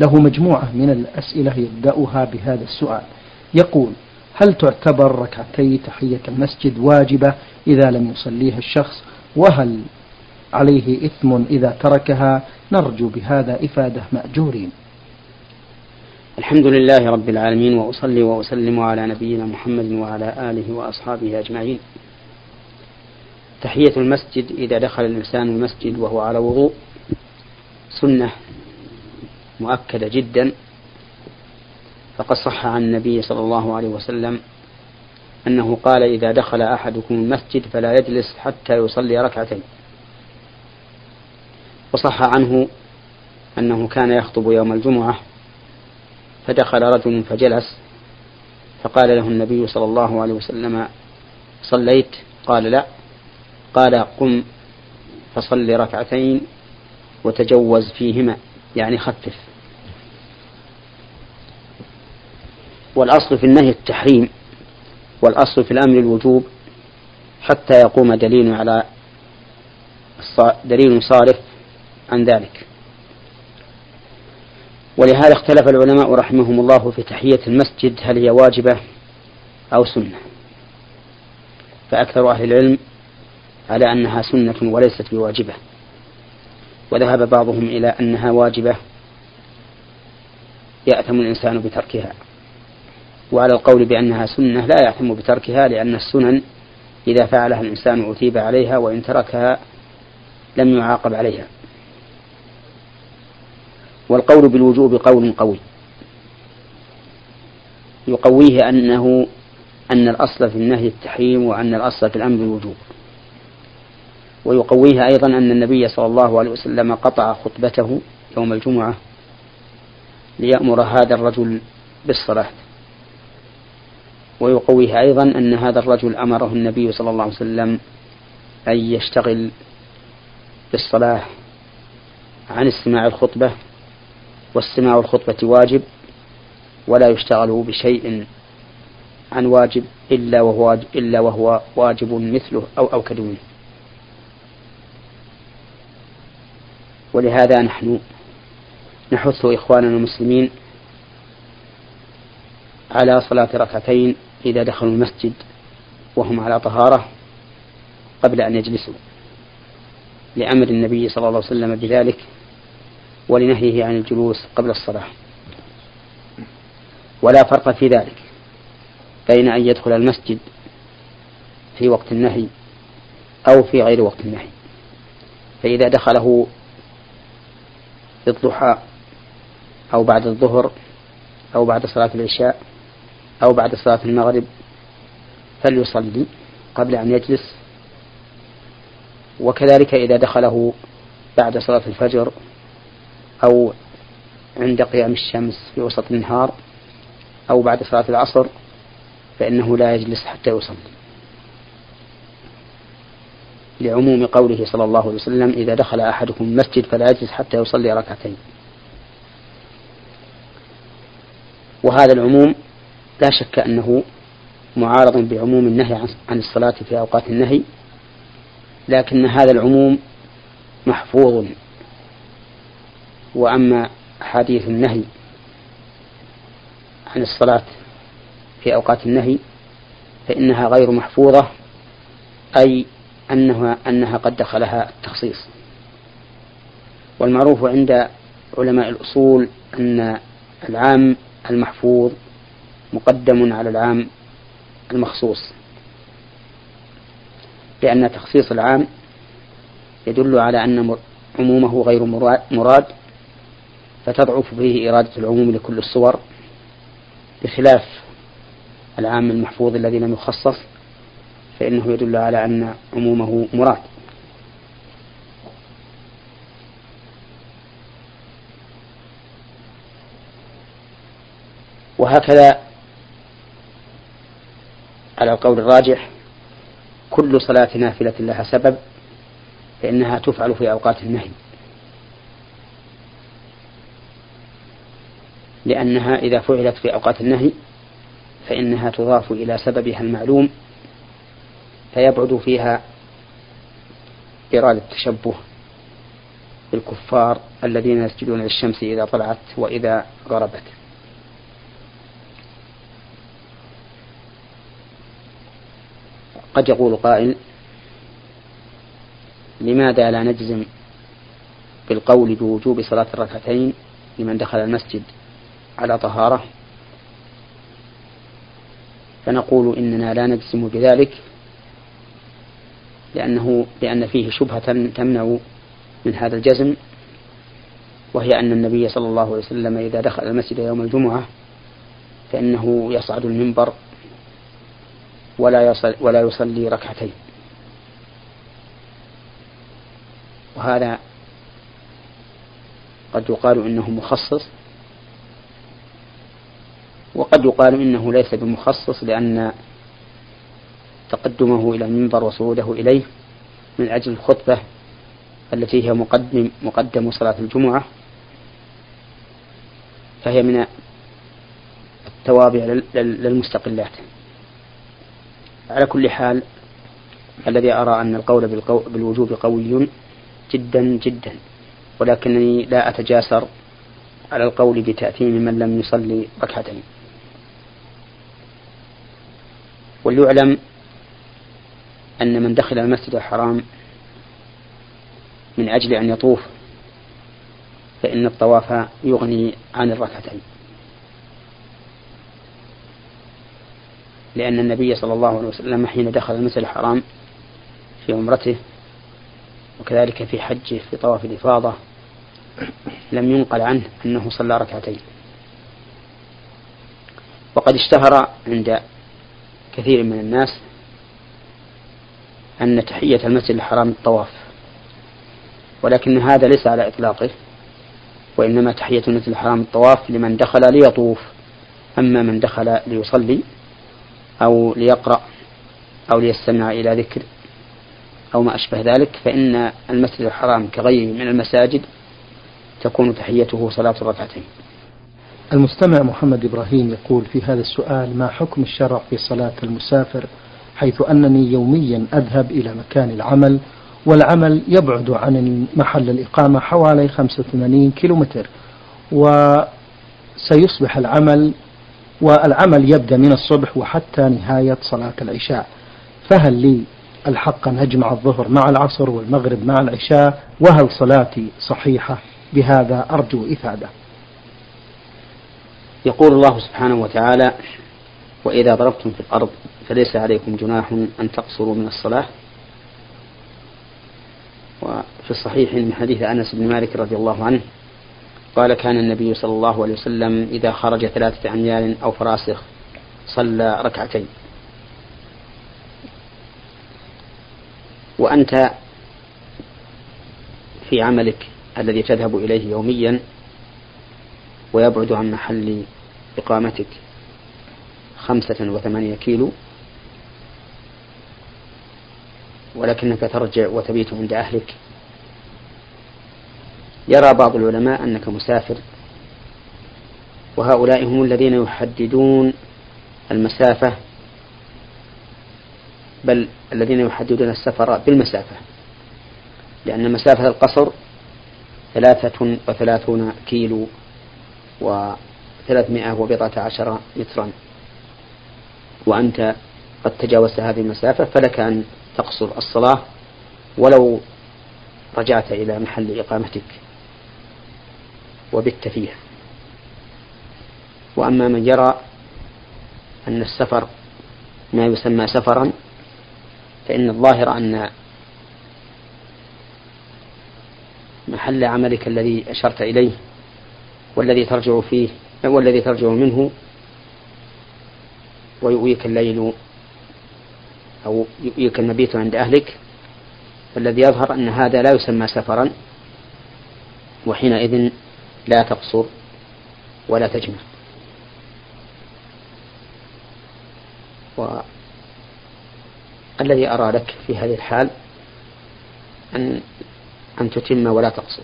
له مجموعة من الأسئلة يبدأها بهذا السؤال. يقول هل تعتبر ركعتي تحية المسجد واجبة إذا لم يصليها الشخص؟ وهل عليه إثم إذا تركها؟ نرجو بهذا إفادة مأجورين. الحمد لله رب العالمين وأصلي وأسلم على نبينا محمد وعلى آله وأصحابه أجمعين. تحية المسجد إذا دخل الإنسان المسجد وهو على وضوء سنة مؤكدة جدا فقد صح عن النبي صلى الله عليه وسلم أنه قال إذا دخل أحدكم المسجد فلا يجلس حتى يصلي ركعتين. وصح عنه أنه كان يخطب يوم الجمعة فدخل رجل فجلس فقال له النبي صلى الله عليه وسلم صليت؟ قال لا. قال قم فصل ركعتين وتجوز فيهما. يعني خفف. والأصل في النهي التحريم والأصل في الأمر الوجوب حتى يقوم دليل على دليل صارف عن ذلك. ولهذا اختلف العلماء رحمهم الله في تحية المسجد هل هي واجبة أو سنة. فأكثر أهل العلم على أنها سنة وليست بواجبة. وذهب بعضهم إلى أنها واجبة. يأثم الإنسان بتركها. وعلى القول بأنها سنة لا يأثم بتركها لأن السنن إذا فعلها الإنسان أثيب عليها وإن تركها لم يعاقب عليها. والقول بالوجوب قول قوي. يقويه أنه أن الأصل في النهي التحريم وأن الأصل في الأمر الوجوب ويقويه أيضا أن النبي صلى الله عليه وسلم قطع خطبته يوم الجمعة ليأمر هذا الرجل بالصلاة. ويقويه أيضا أن هذا الرجل أمره النبي صلى الله عليه وسلم أن يشتغل بالصلاة عن استماع الخطبة واستماع الخطبة واجب ولا يشتغل بشيء عن واجب إلا وهو إلا وهو واجب مثله أو أوكد منه ولهذا نحن نحث إخواننا المسلمين على صلاة ركعتين إذا دخلوا المسجد وهم على طهارة قبل أن يجلسوا لأمر النبي صلى الله عليه وسلم بذلك ولنهيه عن الجلوس قبل الصلاة. ولا فرق في ذلك بين أن يدخل المسجد في وقت النهي أو في غير وقت النهي. فإذا دخله في الضحى أو بعد الظهر أو بعد صلاة العشاء أو بعد صلاة المغرب فليصلي قبل أن يجلس. وكذلك إذا دخله بعد صلاة الفجر أو عند قيام الشمس في وسط النهار أو بعد صلاة العصر فإنه لا يجلس حتى يصلي. لعموم قوله صلى الله عليه وسلم إذا دخل أحدكم المسجد فلا يجلس حتى يصلي ركعتين. وهذا العموم لا شك أنه معارض بعموم النهي عن الصلاة في أوقات النهي لكن هذا العموم محفوظ. وأما أحاديث النهي عن الصلاة في أوقات النهي فإنها غير محفوظة أي أنها أنها قد دخلها التخصيص. والمعروف عند علماء الأصول أن العام المحفوظ مقدم على العام المخصوص. لأن تخصيص العام يدل على أن عمومه غير مراد فتضعف فيه إرادة العموم لكل الصور بخلاف العام المحفوظ الذي لم يخصص فإنه يدل على أن عمومه مراد. وهكذا على القول الراجح كل صلاة نافلة لها سبب فإنها تفعل في أوقات النهي. لأنها إذا فعلت في أوقات النهي فإنها تضاف إلى سببها المعلوم فيبعد فيها إرادة التشبه بالكفار الذين يسجدون للشمس إذا طلعت وإذا غربت. قد يقول قائل لماذا لا نجزم بالقول بوجوب صلاة الركعتين لمن دخل المسجد على طهارة؟ فنقول إننا لا نجزم بذلك لأنه لأن فيه شبهة تمنع من هذا الجزم وهي أن النبي صلى الله عليه وسلم إذا دخل المسجد يوم الجمعة فإنه يصعد المنبر ولا يصل ولا يصلي ركعتين. وهذا قد يقال إنه مخصص وقد يقال إنه ليس بمخصص لأن تقدمه إلى المنبر وصعوده إليه من أجل الخطبة التي هي مقدم مقدم صلاة الجمعة. فهي من التوابع للمستقلات. على كل حال الذي أرى أن القول بالوجوب قوي جدا جدا ولكنني لا أتجاسر على القول بتأثيم من لم يصلي ركعتين. وليعلم أن من دخل المسجد الحرام من أجل أن يطوف فإن الطواف يغني عن الركعتين. لأن النبي صلى الله عليه وسلم حين دخل المسجد الحرام في عمرته وكذلك في حجه في طواف الإفاضة لم ينقل عنه أنه صلى ركعتين. وقد اشتهر عند كثير من الناس أن تحية المسجد الحرام الطواف ولكن هذا ليس على إطلاقه وإنما تحية المسجد الحرام الطواف لمن دخل ليطوف. أما من دخل ليصلي أو ليقرأ أو ليستمع إلى ذكر أو ما أشبه ذلك فإن المسجد الحرام كغيره من المساجد تكون تحيته صلاة الركعتين. المستمع محمد إبراهيم يقول في هذا السؤال ما حكم الشرع في صلاة المسافر؟ حيث أنني يوميا أذهب إلى مكان العمل والعمل يبعد عن محل الإقامة حوالي 85 كيلومتر وسيصبح العمل والعمل يبدأ من الصبح وحتى نهاية صلاة العشاء. فهل لي الحق أن أجمع الظهر مع العصر والمغرب مع العشاء؟ وهل صلاتي صحيحة؟ بهذا أرجو إفادة. يقول الله سبحانه وتعالى وإذا ضربتم في الأرض فليس عليكم جناح أن تقصروا من الصلاة. وفي الصحيح من حديث أنس بن مالك رضي الله عنه قال كان النبي صلى الله عليه وسلم إذا خرج ثلاثة أميال أو فراسخ صلى ركعتين. وأنت في عملك الذي تذهب إليه يوميا ويبعد عن محل إقامتك خمسة وثمانية كيلو ولكنك ترجع وتبيت عند أهلك يرى بعض العلماء أنك مسافر وهؤلاء هم الذين يحددون المسافة بل الذين يحددون السفر بالمسافة لأن مسافة القصر ثلاثة وثلاثون كيلو وثلاثمائة وبضعة عشر مترا. وأنت قد تجاوزت هذه المسافة فلك أن تقصر الصلاة ولو رجعت إلى محل إقامتك. وبت فيها. وأما من يرى أن السفر ما يسمى سفرا فإن الظاهر أن محل عملك الذي أشرت إليه والذي ترجع فيه والذي ترجع منه ويؤويك الليل أو يؤويك المبيت عند أهلك فالذي يظهر أن هذا لا يسمى سفرا وحينئذ لا تقصر ولا تجمع والذي أرى لك في هذه الحال أن أن تتم ولا تقصر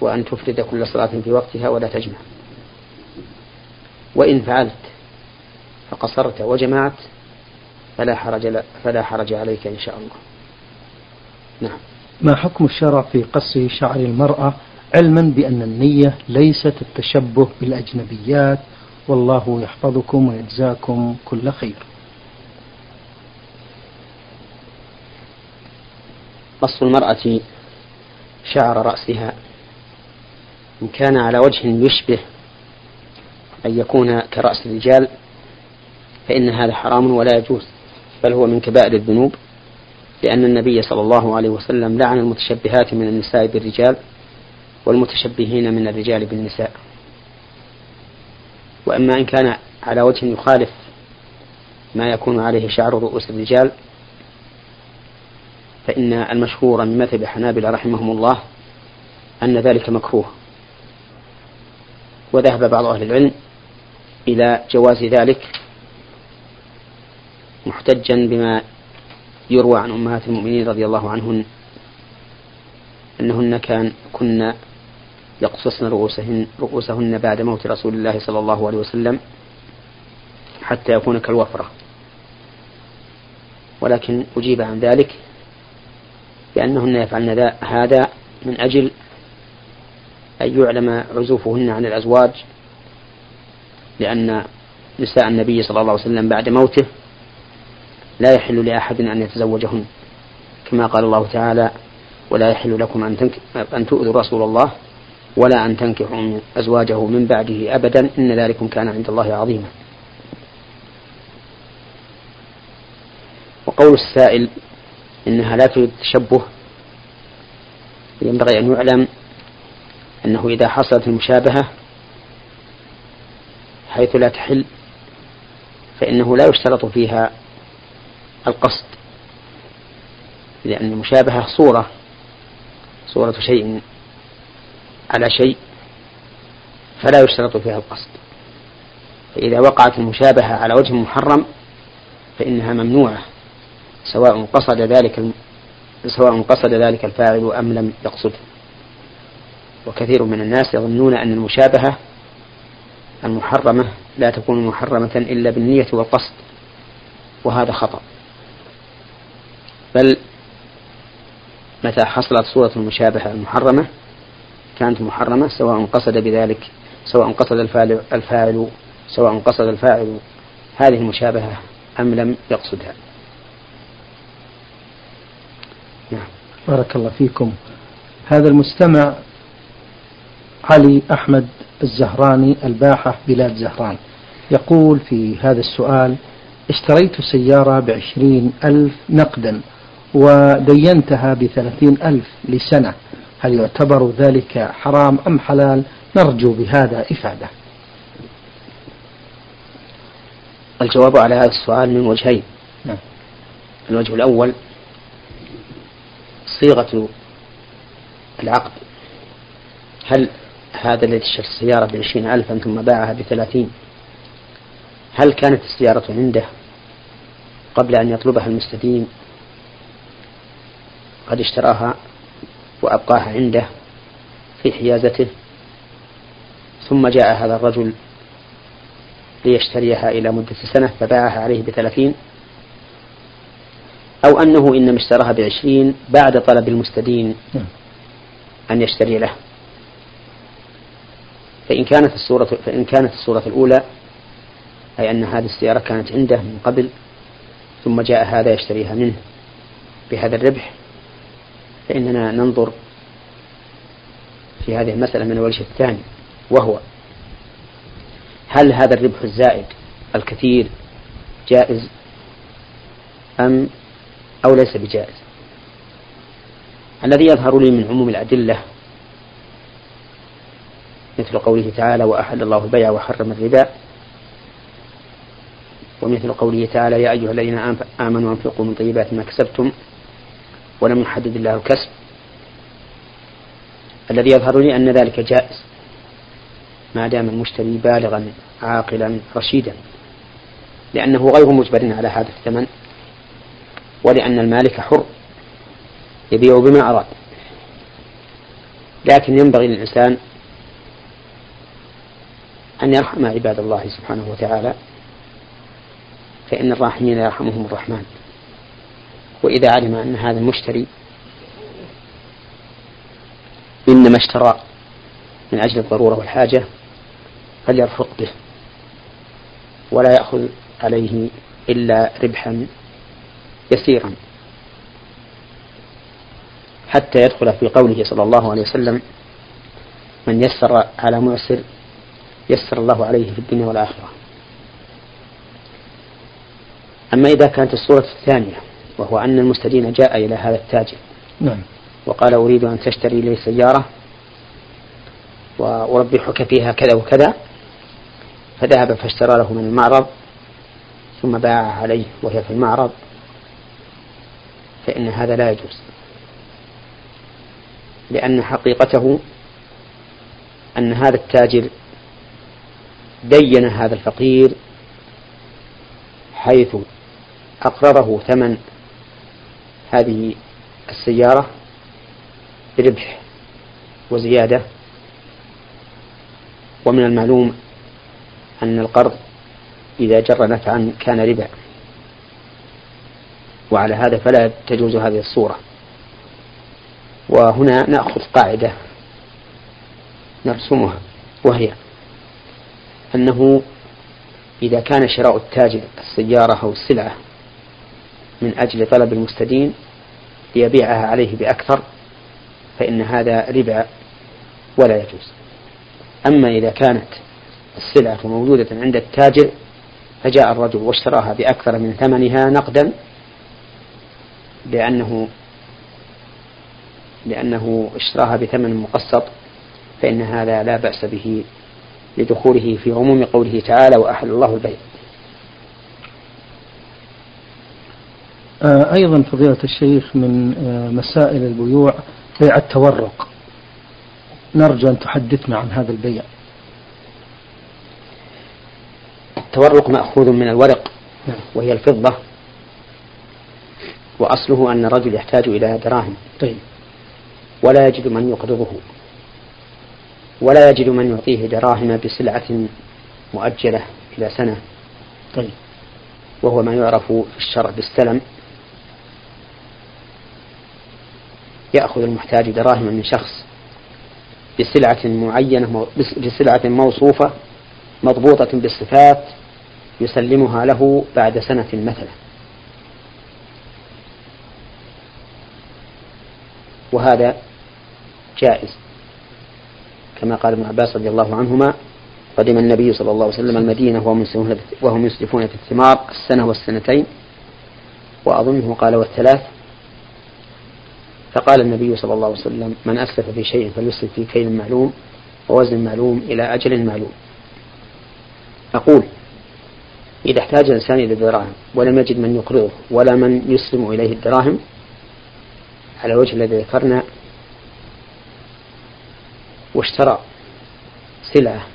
وأن تفرد كل صلاة في وقتها ولا تجمع وإن فعلت فقصرت وجمعت فلا حرج فلا حرج عليك إن شاء الله. نعم. ما حكم الشرع في قص شعر المرأة علما بأن النية ليست التشبه بالأجنبيات والله يحفظكم ويجزاكم كل خير. قص المرأة شعر رأسها إن كان على وجه يشبه أن يكون كرأس الرجال فإن هذا حرام ولا يجوز بل هو من كبائر الذنوب لأن النبي صلى الله عليه وسلم لعن المتشبهات من النساء بالرجال والمتشبهين من الرجال بالنساء. وأما إن كان على وجه يخالف ما يكون عليه شعر رؤوس الرجال فإن المشهور من مذهب حنابلة رحمهم الله أن ذلك مكروه. وذهب بعض أهل العلم إلى جواز ذلك محتجا بما يروى عن أمهات المؤمنين رضي الله عنهن أنهن كان كن يقصصن رؤوسهن رؤوسهن بعد موت رسول الله صلى الله عليه وسلم حتى يكون كالوفرة. ولكن أجيب عن ذلك بأنهن يفعلن هذا من أجل أن يعلم عزوفهن عن الأزواج لأن نساء النبي صلى الله عليه وسلم بعد موته لا يحل لأحد أن يتزوجهن كما قال الله تعالى ولا يحل لكم أن, أن تؤذوا رسول الله ولا أن تنكحوا أزواجه من بعده أبدا. إن ذلكم كان عند الله عظيما. وقول السائل إنها لا تريد التشبه ينبغي أن يعلم أنه إذا حصلت المشابهة حيث لا تحل فإنه لا يشترط فيها القصد لأن المشابهة صورة صورة شيء على شيء فلا يشترط فيها القصد. فإذا وقعت المشابهة على وجه محرم فإنها ممنوعة سواء قصد ذلك سواء قصد ذلك الفاعل أم لم يقصده. وكثير من الناس يظنون أن المشابهة المحرمة لا تكون محرمة إلا بالنية والقصد وهذا خطأ. بل متى حصلت صورة المشابهة المحرمة كانت محرمة سواء قصد بذلك سواء قصد الفاعل, الفاعل سواء قصد الفاعل. هذه المشابهة أم لم يقصدها. نعم. بارك الله فيكم. هذا المستمع علي أحمد الزهراني الباحة بلاد زهران. يقول في هذا السؤال اشتريت سيارة بعشرين ألف نقدا ودينتها بثلاثين ألف لسنة. هل يعتبر ذلك حرام أم حلال؟ نرجو بهذا إفادة. الجواب على هذا السؤال من وجهين. نعم. الوجه الأول صيغة العقد. هل هذا الذي اشترى السيارة بعشرين ألفا ثم باعها بثلاثين هل كانت السيارة عنده قبل أن يطلبها المستدين؟ قد اشتراها وأبقاها عنده في حيازته. ثم جاء هذا الرجل ليشتريها إلى مدة سنة فباعها عليه بثلاثين. أو أنه إنما اشتراها بعشرين بعد طلب المستدين. أن يشتري له. فإن كانت الصورة فإن كانت الصورة الأولى أي أن هذه السيارة كانت عنده من قبل ثم جاء هذا يشتريها منه بهذا الربح. فإننا ننظر في هذه المسألة من الوجه الثاني وهو هل هذا الربح الزائد الكثير جائز أم أو ليس بجائز؟ الذي يظهر لي من عموم الأدلة مثل قوله تعالى وأحل الله البيع وحرم الربا ومثل قوله تعالى يا أيها الذين آمنوا أنفقوا من طيبات ما كسبتم ولم يحدد الله الكسب. الذي يظهر لي أن ذلك جائز. ما دام المشتري بالغا عاقلا رشيدا. لأنه غير مجبر على هذا الثمن. ولأن المالك حر. يبيع بما أراد. لكن ينبغي للإنسان أن يرحم عباد الله سبحانه وتعالى. فإن الراحمين يرحمهم الرحمن. وإذا علم أن هذا المشتري إنما اشترى من أجل الضرورة والحاجة فليرفق به ولا يأخذ عليه إلا ربحا يسيرا. حتى يدخل في قوله صلى الله عليه وسلم من يسر على معسر يسر الله عليه في الدنيا والآخرة. أما إذا كانت الصورة الثانية وهو أن المستدين جاء إلى هذا التاجر نعم. وقال أريد أن تشتري لي سيارة وأربحك فيها كذا وكذا. فذهب فاشترى له من المعرض ثم باعها عليه وهي في المعرض. فإن هذا لا يجوز. لأن حقيقته أن هذا التاجر دين هذا الفقير حيث أقرره ثمن هذه السيارة بربح وزيادة. ومن المعلوم أن القرض إذا جر نفعا كان ربا. وعلى هذا فلا تجوز هذه الصورة. وهنا نأخذ قاعدة نرسمها وهي أنه إذا كان شراء التاجر السيارة أو السلعة من أجل طلب المستدين ليبيعها عليه بأكثر فإن هذا ربا ولا يجوز. أما إذا كانت السلعة موجودة عند التاجر فجاء الرجل واشتراها بأكثر من ثمنها نقدا لأنه لأنه اشتراها بثمن مقسط فإن هذا لا بأس به لدخوله في عموم قوله تعالى وأحل الله البيع آه، أيضا فضيلة الشيخ من آه، مسائل البيوع بيع التورق. نرجو أن تحدثنا عن هذا البيع. التورق مأخوذ من الورق نعم. وهي الفضة وأصله أن الرجل يحتاج إلى دراهم. طيب. ولا يجد من يقرضه ولا يجد من يعطيه دراهم بسلعة مؤجلة إلى سنة. طيب. وهو ما يعرف في الشرع بالسلم. يأخذ المحتاج دراهم من شخص بسلعة معينة بسلعة موصوفة مضبوطة بالصفات يسلمها له بعد سنة مثلا. وهذا جائز. كما قال ابن عباس رضي الله عنهما قدم النبي صلى الله عليه وسلم المدينة وهم يسلفون في الثمار السنة والسنتين. وأظنه قال والثلاث فقال النبي صلى الله عليه وسلم من أسلف في شيء فليسلف في كيل معلوم ووزن معلوم إلى أجل معلوم. أقول إذا احتاج الإنسان إلى الدراهم ولم يجد من يقرضه ولا من يسلم إليه الدراهم على الوجه الذي ذكرنا واشترى سلعة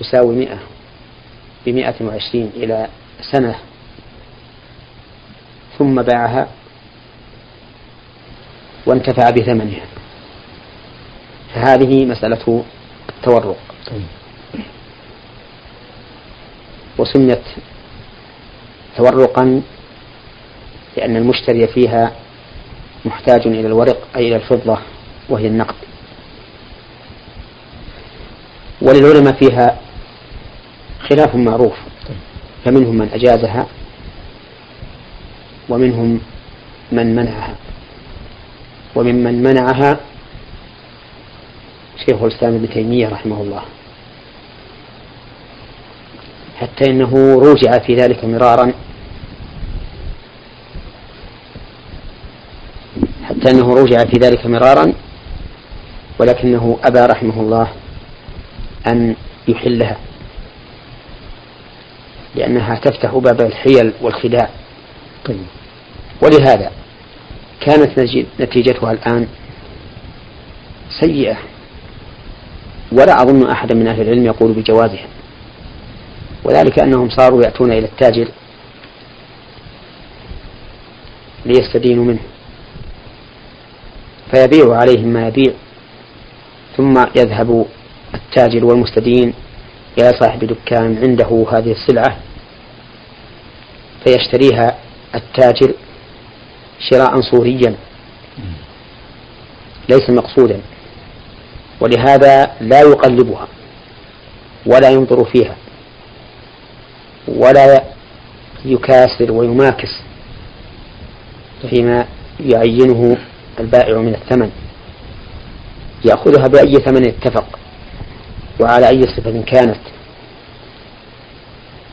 تساوي مئة بمئة وعشرين إلى سنة ثم باعها وانتفع بثمنها. فهذه مسألة التورق. وسميت تورقا لأن المشتري فيها محتاج إلى الورق أي إلى الفضة وهي النقد. وللعلماء فيها خلاف معروف. فمنهم من أجازها ومنهم من منعها. وممن منعها شيخ الإسلام ابن تيمية رحمه الله. حتى إنه روجع في ذلك مرارا. حتى أنه روجع في ذلك مرارا. ولكنه أبى رحمه الله أن يحلها. لأنها تفتح باب الحيل والخداع. طيب. ولهذا كانت نتيجتها الآن سيئة. ولا أظن أحدا من أهل العلم يقول بجوازها. وذلك أنهم صاروا يأتون إلى التاجر ليستدينوا منه. فيبيع عليهم ما يبيع ثم يذهب التاجر والمستدين إلى صاحب دكان عنده هذه السلعة فيشتريها التاجر شراء صوريا. ليس مقصودا. ولهذا لا يقلبها. ولا ينظر فيها. ولا يكاسر ويماكس. فيما يعينه البائع من الثمن. يأخذها بأي ثمن اتفق. وعلى أي صفة كانت.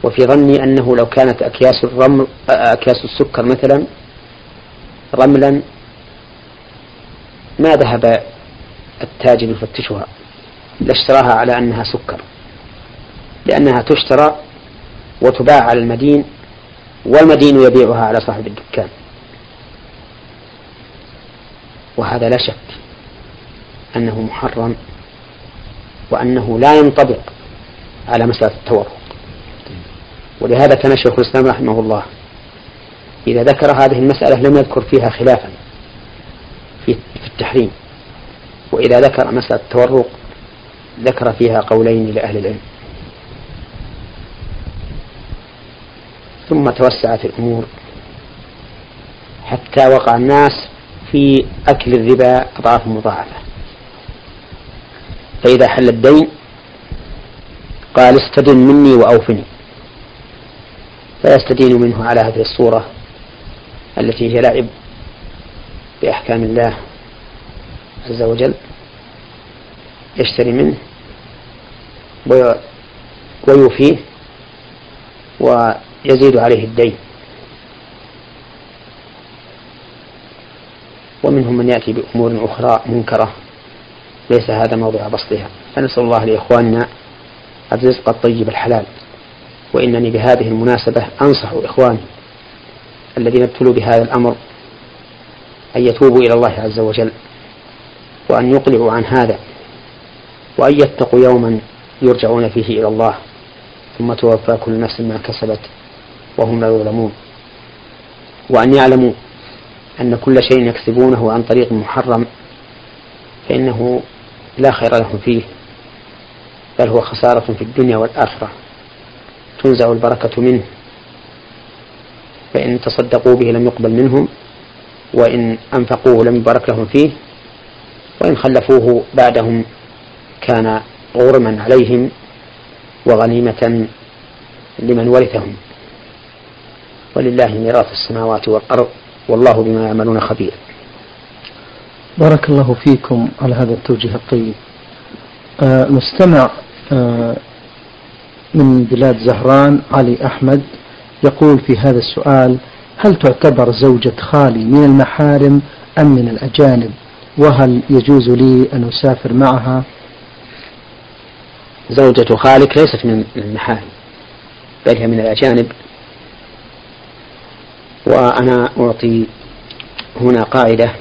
وفي ظني أنه لو كانت أكياس الرمل أكياس السكر مثلا رملا ما ذهب التاجر يفتشها لاشتراها على أنها سكر لأنها تشترى وتباع على المدين والمدين يبيعها على صاحب الدكان. وهذا لا شك أنه محرم وأنه لا ينطبق على مسألة التورط ولهذا كان شيخ الإسلام رحمه الله إذا ذكر هذه المسألة لم يذكر فيها خلافا في التحريم. وإذا ذكر مسألة التورق ذكر فيها قولين لأهل العلم. ثم توسعت الأمور حتى وقع الناس في أكل الربا أضعاف مضاعفة. فإذا حل الدين قال استدن مني وأوفني. فيستدين منه على هذه الصورة التي هي لعب بأحكام الله عز وجل يشتري منه ويوفيه ويزيد عليه الدين. ومنهم من يأتي بأمور أخرى منكرة ليس هذا موضع بسطها. فنسأل الله لإخواننا الرزق الطيب الحلال وإنني بهذه المناسبة أنصح إخواني الذين ابتلوا بهذا الأمر أن يتوبوا إلى الله عز وجل وأن يقلعوا عن هذا وأن يتقوا يوما يرجعون فيه إلى الله ثم توفى كل نفس ما كسبت وهم لا يظلمون وأن يعلموا أن كل شيء يكسبونه عن طريق محرم فإنه لا خير لهم فيه بل هو خسارة في الدنيا والآخرة. تنزع البركة منه. فإن تصدقوا به لم يقبل منهم وإن أنفقوه لم يبارك لهم فيه وإن خلفوه بعدهم كان غرما عليهم وغنيمة لمن ورثهم. ولله ميراث السماوات والأرض والله بما يعملون خبير. بارك الله فيكم على هذا التوجيه الطيب. آه مستمع آه من بلاد زهران علي أحمد يقول في هذا السؤال هل تعتبر زوجة خالي من المحارم أم من الأجانب؟ وهل يجوز لي أن أسافر معها؟ زوجة خالك ليست من المحارم بل هي من الأجانب. وأنا أعطي هنا قاعدة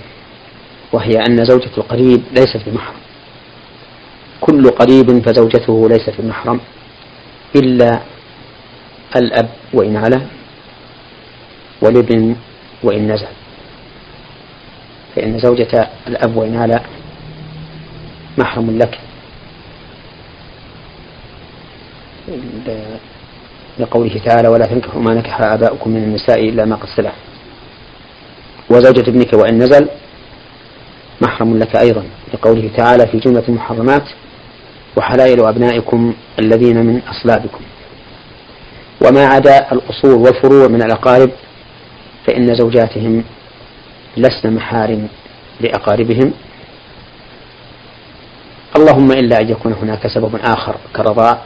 وهي أن زوجة القريب ليست بمحرم. كل قريب فزوجته ليست بمحرم إلا الأب وإن علا والابن وإن نزل فإن زوجة الأب وإن علا محرم لك. لقوله تعالى ولا تنكحوا ما نكح آباؤكم من النساء إلا ما قد سلف. وزوجة ابنك وإن نزل محرم لك أيضا. لقوله تعالى في جملة المحرمات وحلائل أبنائكم الذين من أصلابكم. وما عدا الأصول والفروع من الأقارب فإن زوجاتهم لسن محارم لأقاربهم. اللهم إلا أن يكون هناك سبب آخر كرضاء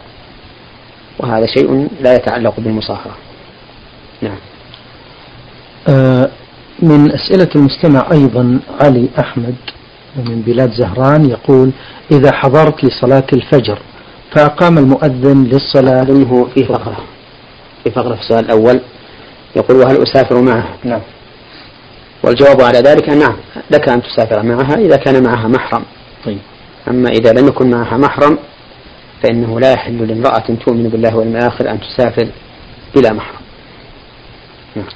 وهذا شيء لا يتعلق بالمصاهرة. نعم. آه من أسئلة المستمع أيضا علي أحمد ومن بلاد زهران يقول إذا حضرت لصلاة الفجر فأقام المؤذن للصلاة أظنه في فقرة. في فقرة في السؤال الأول يقول وهل أسافر معه نعم. والجواب على ذلك نعم لك أن تسافر معها إذا كان معها محرم. طيب. أما إذا لم يكن معها محرم فإنه لا يحل لامرأة تؤمن بالله واليوم الآخر أن تسافر بلا محرم. نعم.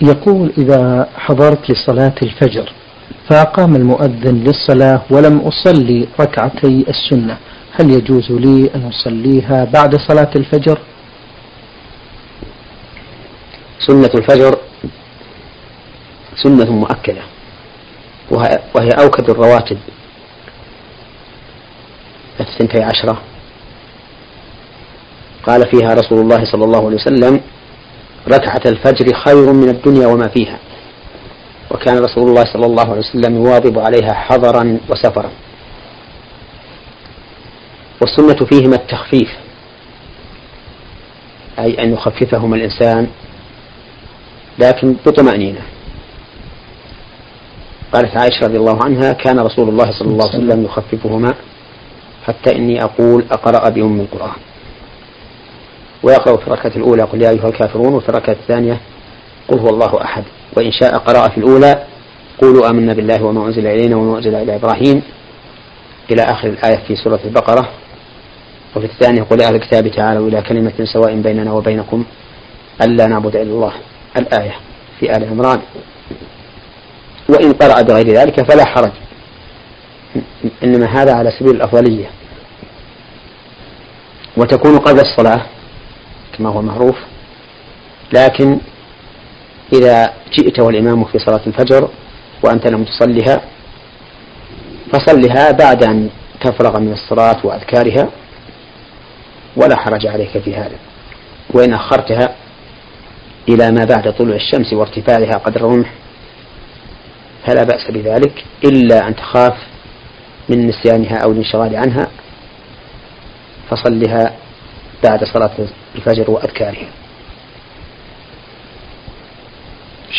يقول إذا حضرت لصلاة الفجر فأقام المؤذن للصلاة ولم أصلي ركعتي السنة هل يجوز لي أن أصليها بعد صلاة الفجر؟ سنة الفجر سنة مؤكدة وهي أوكد الرواتب. الثنتي عشرة. قال فيها رسول الله صلى الله عليه وسلم ركعة الفجر خير من الدنيا وما فيها. وكان رسول الله صلى الله عليه وسلم يواظب عليها حضرا وسفرا. والسنة فيهما التخفيف أي أن يخففهما الإنسان لكن بطمأنينة قالت عائشة رضي الله عنها كان رسول الله صلى الله عليه وسلم يخففهما حتى إني أقول أقرأ بأم القرآن. ويقرأ في الركعة الأولى قل يا أيها الكافرون. وفي الركعة الثانية قل هو الله أحد. وإن شاء قرأ في الأولى قولوا آمنا بالله وما أنزل إلينا وما أنزل إلى إبراهيم. إلى آخر الآية في سورة البقرة وفي الثانية قل أهل الكتاب تعالوا إلى كلمة سواء بيننا وبينكم ألا نعبد إلا الله. الآية في آل عمران. وإن قرأ بغير ذلك فلا حرج. إنما هذا على سبيل الأفضلية. وتكون قبل الصلاة كما هو معروف. لكن إذا جئت والإمام في صلاة الفجر وأنت لم تصلها فصلها بعد أن تفرغ من الصلاة وأذكارها ولا حرج عليك في هذا. وإن أخرتها إلى ما بعد طلوع الشمس وارتفاعها قدر الرمح فلا بأس بذلك إلا أن تخاف من نسيانها أو الانشغال عنها فصلها بعد صلاة الفجر وأذكارها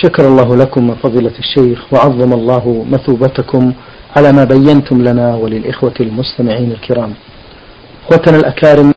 شكر الله لكم فضيلة الشيخ وعظم الله مثوبتكم على ما بينتم لنا وللإخوة المستمعين الكرام. إخوتنا الأكارم